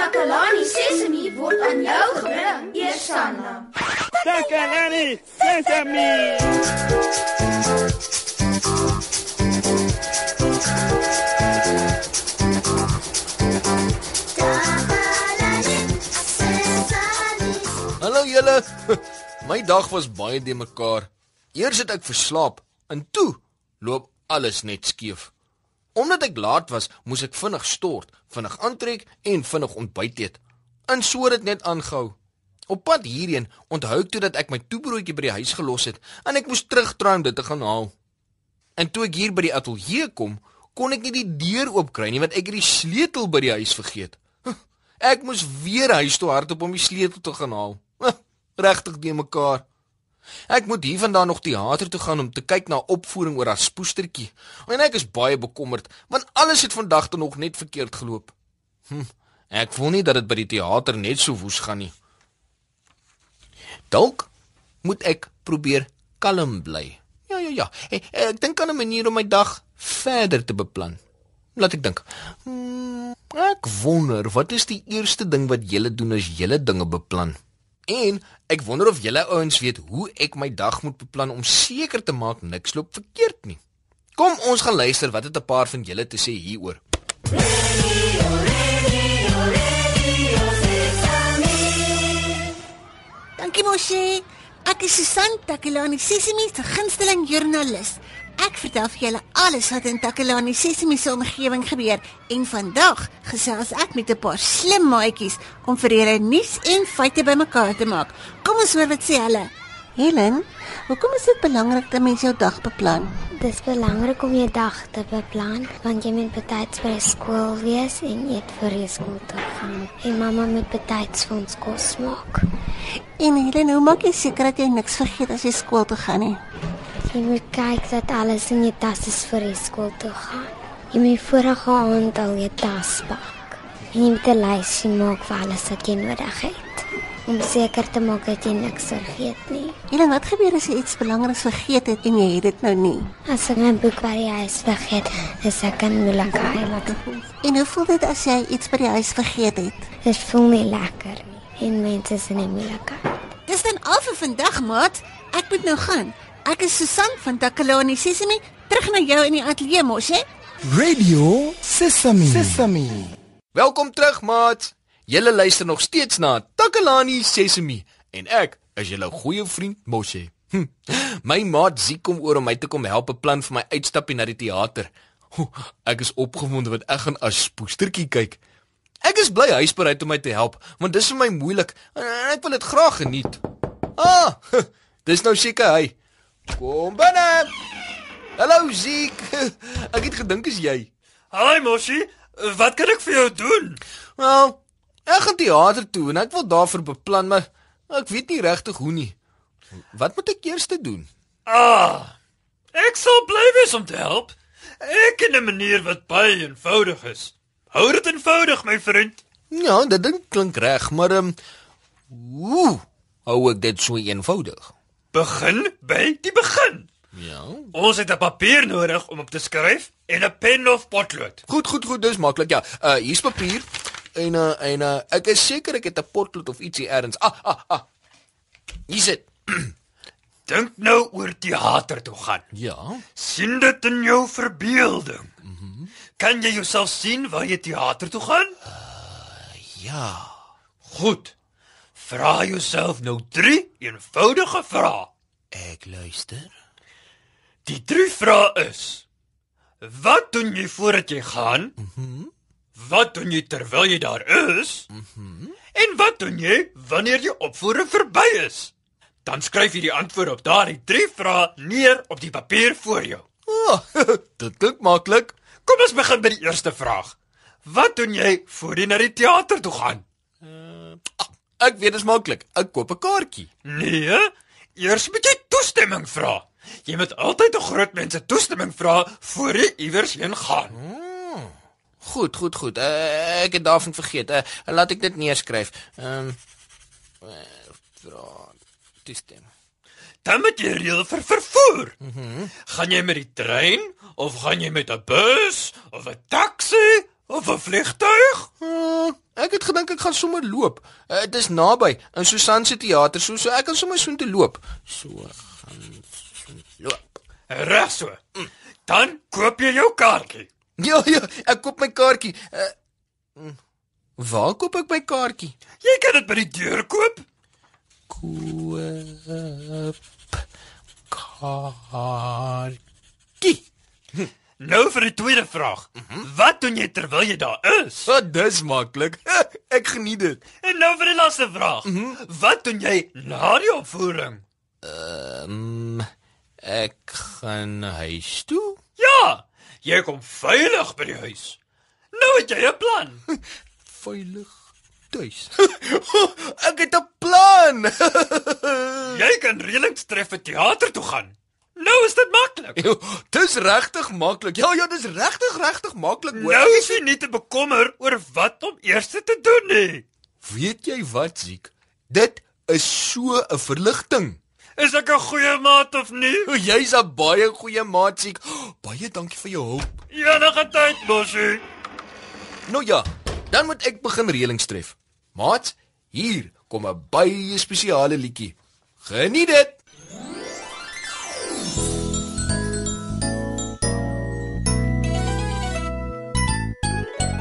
Takalani Sesemi word aan jou gebring, Eersanna. Takalani Sesemi. Hallo julle. My dag was baie de mekaar. Eers het ek verslaap en toe loop alles net skeef. Omdat ek laat was, moes ek vinnig stort, vinnig aantrek en vinnig ontbyt eet. En so het dit net aangehou. Op pad hierheen onthou ek toe dat ek my toebroodjie by die huis gelos het en ek moes terugdraai om dit te gaan haal. En toe ek hier by die ateljee kom, kon ek nie die deur oopkry nie want ek het die sleutel by die huis vergeet. Ek moes weer huis toe hardop om die sleutel te gaan haal. Regtig die mekaar. Ek moet hiervandaan nog teater toe gaan om te kyk na opvoering oor haar spoestertjie. En ek is baie bekommerd want alles het vandag tot nog net verkeerd geloop. Hm, ek voel nie dat dit by die teater net so woes gaan nie. Dalk moet ek probeer kalm bly. Ja ja ja. Ek, ek dink aan 'n manier om my dag verder te beplan. Laat ek dink. Hmm, ek wonder wat is die eerste ding wat julle doen as julle dinge beplan? En ek wonder of julle ouens weet hoe ek my dag moet beplan om seker te maak niks loop verkeerd nie. Kom ons gaan luister wat het 'n paar van julle te sê hieroor. Dankie Moshi. Ek is Susan Takelani Sesimi se gunsteling joernalis. Vertel vir julle alles wat in Takelani Sesimi se omgewing gebeur en vandag gesels ek met 'n paar slim maatjies om vir julle nuus en feite bymekaar te maak. Kom ons hoor wat sê hulle. Helen, hoekom is dit belangrik dat mens jou dag beplan? Dis belangrik om jou dag te beplan want jy moet betyds by skool wees en eet vir jy skool toe gaan. En mamma moet betyds vir ons kos maak. En Helen, hoe maak jy seker dat jy niks vergeet as jy skool toe gaan nie? Jy moet kyk dat alles in jou tas is vir jy skool toe gaan. Jy moet vorige aand al jou tas pak. En jy moet 'n lysie maak vir alles wat jy nodig het om seker te maak dat jy niks vergeet nie. Helen, wat gebeur as jy iets belangriks vergeet het en jy het dit nou nie? As ek my boek by die huis vergeet, is ek in moeilikheid. En hoe voel dit as jy iets by die huis vergeet het? Dit voel nie lekker nie en mense is in 'n moeilikheid. Dis dan al vir vandag, maat. Ek moet nou gaan. Ek is Susan van Takalani Sesimi, terug na jou in die ateljee mos, hè? Radio Sesame. Sesame. Welkom terug, maat. Julle luister nog steeds na Takalani Sesemi en ek is julle goeie vriend Moshe. Hm. My maat Ziek kom oor om my te kom help beplan vir my uitstapie na die teater. Ek is opgewonde wat ek gaan as spoestertjie kyk. Ek is bly hy is bereid om my te help, want dis vir my moeilik en ek wil dit graag geniet. Ah, dis nou seker hy. Kom binne. Hallo Ziek. Ek het gedink is jy. Haai Moshi, wat kan ek vir jou doen? Wel, ek gaan teater toe en ek wil daarvoor beplan, maar ek weet nie regtig hoe nie. Wat moet ek eers doen? Ah, ek sal bly wees om te help. Ek ken 'n manier wat baie eenvoudig is. Hou dit eenvoudig, my vriend. Ja, dit ding klink reg, maar ehm um, hoe hou ek dit so eenvoudig? Begin by die begin. Ja. Ons het 'n papier nodig om op te skryf en 'n pen of potlood. Goed, goed, goed, dis maklik. Ja, uh hier's papier. En uh en uh ek is seker ek het 'n potlood of ietsie ergens. Ah, ah, ah. Hier sit. Dink nou oor teater toe gaan. Ja. sien dit in jou verbeelding. Mm -hmm. Kan jy jouself sien waar jy teater toe gaan? Ja. Goed. Vra jouself nou 3 eenvoudige vrae. Ek luister. Die drie vrae is: Wat doen jy voordat jy gaan? Mhm. Mm wat doen jy terwyl jy daar is? Mhm. Mm en wat doen jy wanneer jy opvoering verby is? Dan skryf jy die antwoorde op daardie drie vrae neer op die papier voor jou. Oh, dit klink maklik. Kom ons begin by die eerste vraag. Wat doen jy voor jy na die teater toe gaan? Uh, ek weet dit is maklik. Ek koop 'n kaartjie. Nee, eers moet jy toestemming vra. Jy moet altyd 'n groot mense toestemming vra voor jy iewers heen gaan. Hmm. Goed, goed, goed. Uh, ek het daarvan vergeet. Uh, laat ek dit neerskryf. Ehm um, uh, vra toestemming. Dan moet jy reël vir vervoer. Mm gaan jy met die trein of gaan jy met 'n bus of 'n taxi of 'n vliegtuig? Uh, ek het gedink ek gaan sommer loop. Uh, dit is naby in Susan se teater, so so ek kan sommer soontoe loop. So gaan loop. Reg so. Dan koop jy jou kaartjie. Ja ja, ek koop my kaartjie. Uh, waar koop ek my kaartjie? Jy kan dit by die deur koop. Koop kaartjie. Nou vir die tweede vraag. Wat doen jy terwyl jy daar is? Wat dis maklik. Ek geniet dit. En nou vir die laaste vraag. Wat doen jy na die opvoering? Ehm um, ek gaan huis toe. Ja, jy kom veilig by die huis. Nou het jy 'n plan. Veilig tuis. ek het 'n plan. Jy kan reëlings tref vir teater toe gaan. Nou is dit maklik. dis regtig maklik. Ja ja, dis regtig regtig maklik. hoor. Nou is jy nie te bekommer oor wat om eers te doen nie. Weet jy wat, Ziek? Dit is so 'n verligting. Is ek 'n goeie maat of nie? O, Jy's 'n baie goeie maat, Ziek. Baie dankie vir jou hulp. Enige tyd, Bosie. Nou ja, dan moet ek begin reëlings tref. Maat, hier kom 'n baie spesiale liedjie. Geniet dit.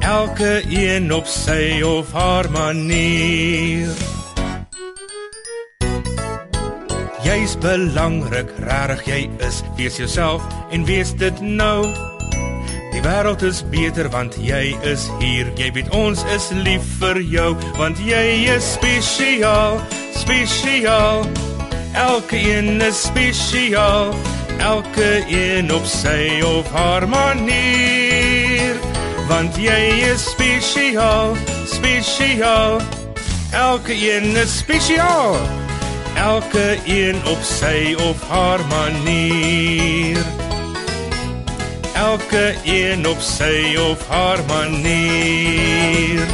elke een op sy of haar manier. Jy's belangrik, rarig jy is, wees jouself en wees dit nou. Die wêreld is beter want jy is hier. Jy weet ons is lief vir jou want jy is spesiaal, spesiaal. Elke een is spesiaal, elke een op sy of haar manier. Want jy is spesiaal, spesiaal. Elke een is spesiaal. Elke een op sy of haar manier. Elke een op sy of haar manier.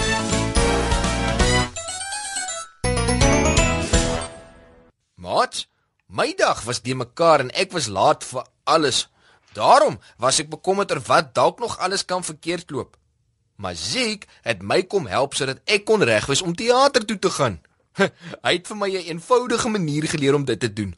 Maat, my dag was de mekaar en ek was laat vir alles. Daarom was ek bekommerd oor wat dalk nog alles kan verkeerd loop. Maar Ziek het my kom help sodat ek kon regwees om teater toe te gaan. Hy het vir my 'n eenvoudige manier geleer om dit te doen.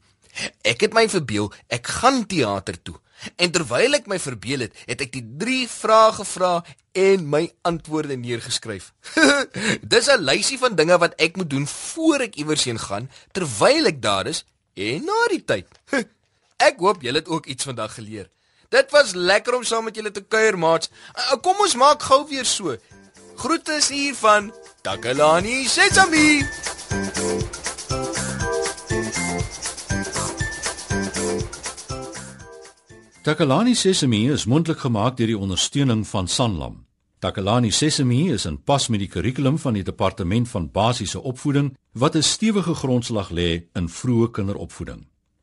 Ek het my verbeel ek gaan teater toe. En terwyl ek my verbeel het, het ek die 3 vrae gevra en my antwoorde neergeskryf. Dis 'n lysie van dinge wat ek moet doen voor ek iewers heen gaan, terwyl ek daar is en na die tyd. Ek hoop julle het ook iets vandag geleer. Dit was lekker om saam met julle te kuier, maats. Uh, Kom ons maak gou weer so. Groete hier van Takalani Sesami. Takalani Sesemi is mondelik gemaak deur die ondersteuning van Sanlam. Takalani Sesemi is in pas met die kurrikulum van die departement van basiese opvoeding wat 'n stewige grondslag lê in vroeë kinderopvoeding.